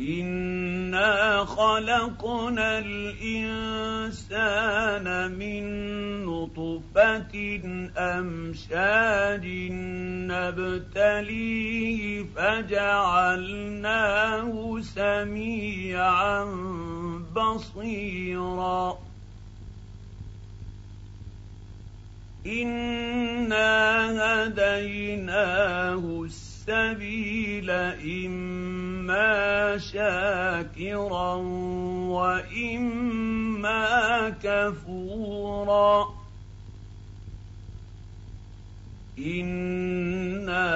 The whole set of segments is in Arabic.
انا خلقنا الانسان من نطفه امشاج نبتليه فجعلناه سميعا بصيرا انا هديناه السبيل شاكرا وإما كفورا. انا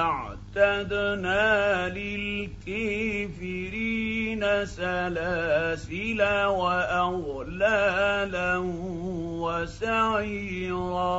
اعتدنا للكافرين سلاسل واغلالا وسعيرا.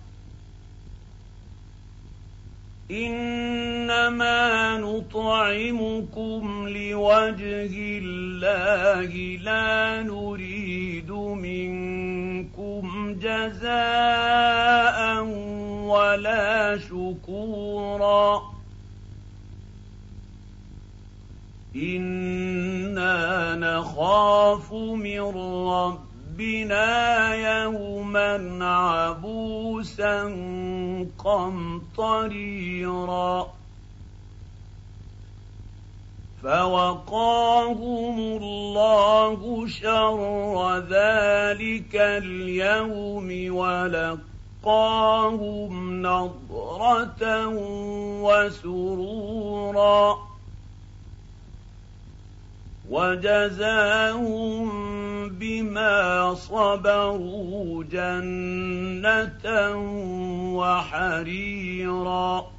إنما نطعمكم لوجه الله لا نريد منكم جزاء ولا شكورا. إنا نخاف من رب بنا يوما عبوسا قمطريرا فوقاهم الله شر ذلك اليوم ولقاهم نضرة وسرورا. وجزاهم بما صبروا جنة وحريرا.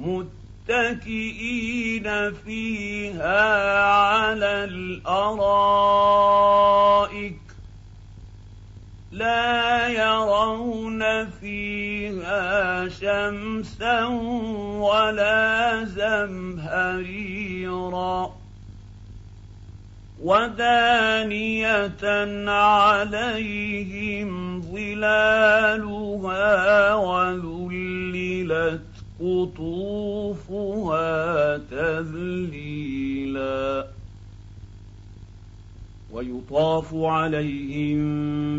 متكئين فيها على الأرائك. لا يرون فيها شمسا ولا زمهريرا. ودانيه عليهم ظلالها وذللت قطوفها تذليلا ويطاف عليهم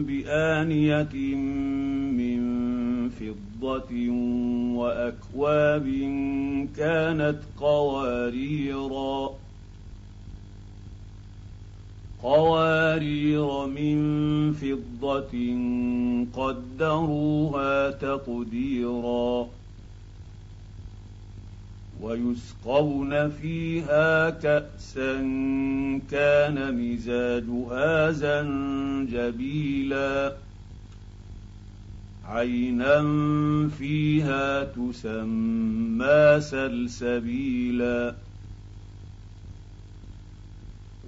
بانيه من فضه واكواب كانت قواريرا قوارير من فضة قدروها تقديرا ويسقون فيها كأسا كان مزاجها زنجبيلا عينا فيها تسمى سلسبيلا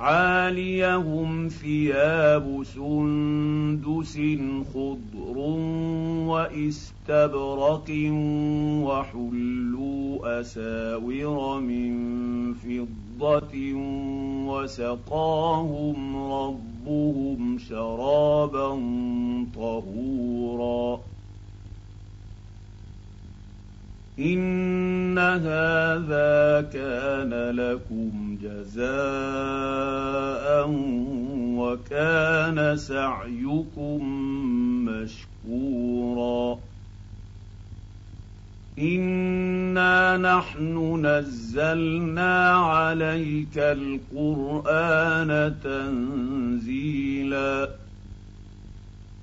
عاليهم ثياب سندس خضر واستبرق وحلوا أساور من فضة وسقاهم ربهم شرابا طهورا. إن هذا كان لكم جزاء وكان سعيكم مشكورا. انا نحن نزلنا عليك القران تنزيلا.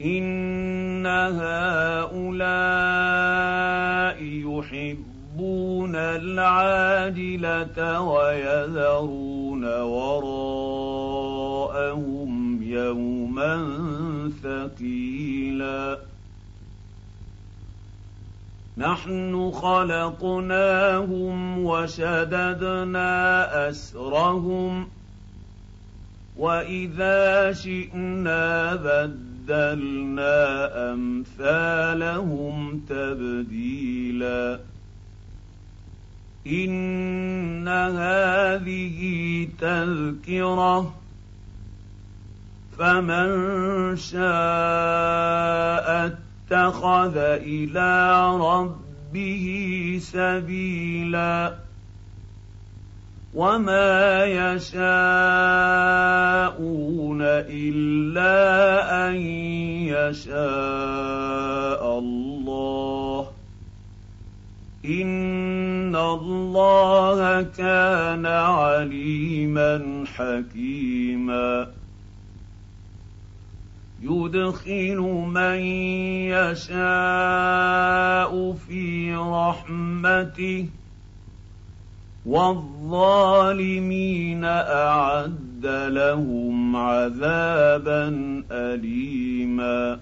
ان هؤلاء يحبون العاجله ويذرون وراءهم يوما ثقيلا نحن خلقناهم وشددنا اسرهم واذا شئنا بدلنا بدلنا أمثالهم تبديلا. إن هذه تذكرة فمن شاء اتخذ إلى ربه سبيلا. وما يشاءون الا ان يشاء الله ان الله كان عليما حكيما يدخل من يشاء في رحمته والظالمين أعد لهم عذابا اليما